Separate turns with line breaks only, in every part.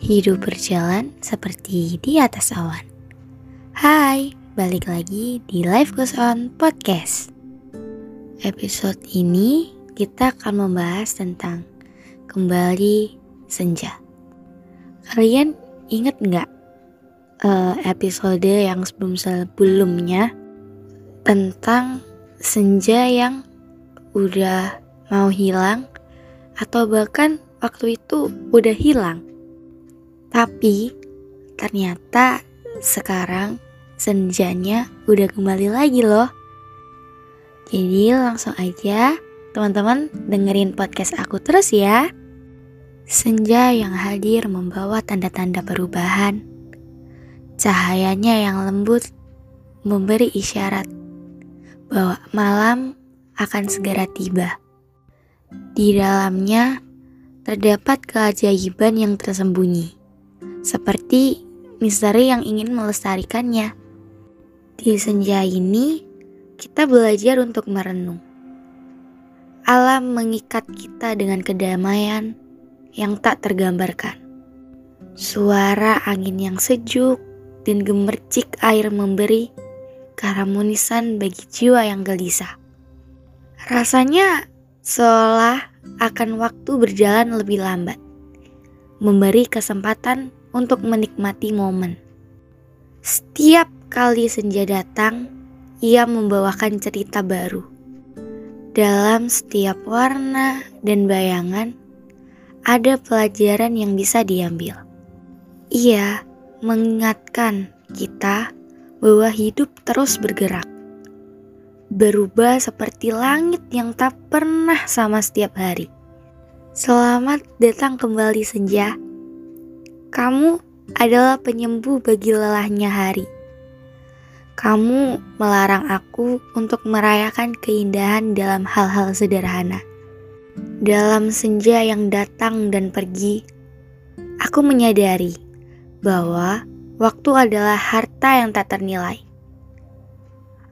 Hidup berjalan seperti di atas awan. Hai, balik lagi di Life Goes On Podcast. Episode ini kita akan membahas tentang kembali senja. Kalian inget nggak uh, episode yang sebelum-sebelumnya tentang senja yang udah mau hilang atau bahkan waktu itu udah hilang. Tapi ternyata sekarang senjanya udah kembali lagi loh. Jadi langsung aja teman-teman dengerin podcast aku terus ya. Senja yang hadir membawa tanda-tanda perubahan. Cahayanya yang lembut memberi isyarat bahwa malam akan segera tiba. Di dalamnya terdapat keajaiban yang tersembunyi, seperti misteri yang ingin melestarikannya. Di senja ini, kita belajar untuk merenung. Alam mengikat kita dengan kedamaian yang tak tergambarkan. Suara angin yang sejuk dan gemercik air memberi keharmonisan bagi jiwa yang gelisah. Rasanya seolah akan waktu berjalan lebih lambat, memberi kesempatan untuk menikmati momen. Setiap kali senja datang, ia membawakan cerita baru. Dalam setiap warna dan bayangan, ada pelajaran yang bisa diambil. Ia mengingatkan kita bahwa hidup terus bergerak berubah seperti langit yang tak pernah sama setiap hari. Selamat datang kembali senja. Kamu adalah penyembuh bagi lelahnya hari. Kamu melarang aku untuk merayakan keindahan dalam hal-hal sederhana. Dalam senja yang datang dan pergi, aku menyadari bahwa waktu adalah harta yang tak ternilai.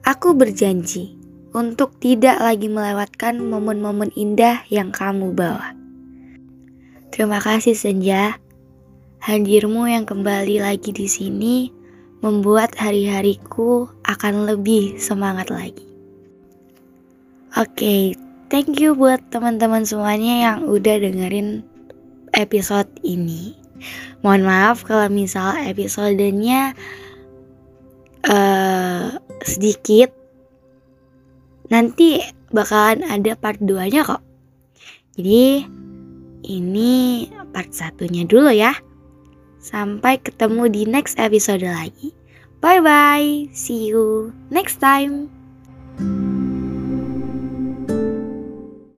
Aku berjanji untuk tidak lagi melewatkan momen-momen indah yang kamu bawa. Terima kasih Senja. Hadirmu yang kembali lagi di sini membuat hari-hariku akan lebih semangat lagi. Oke, okay, thank you buat teman-teman semuanya yang udah dengerin episode ini. Mohon maaf kalau misal episodenya uh, sedikit nanti bakalan ada part 2 nya kok jadi ini part satunya dulu ya sampai ketemu di next episode lagi. Bye bye see you next time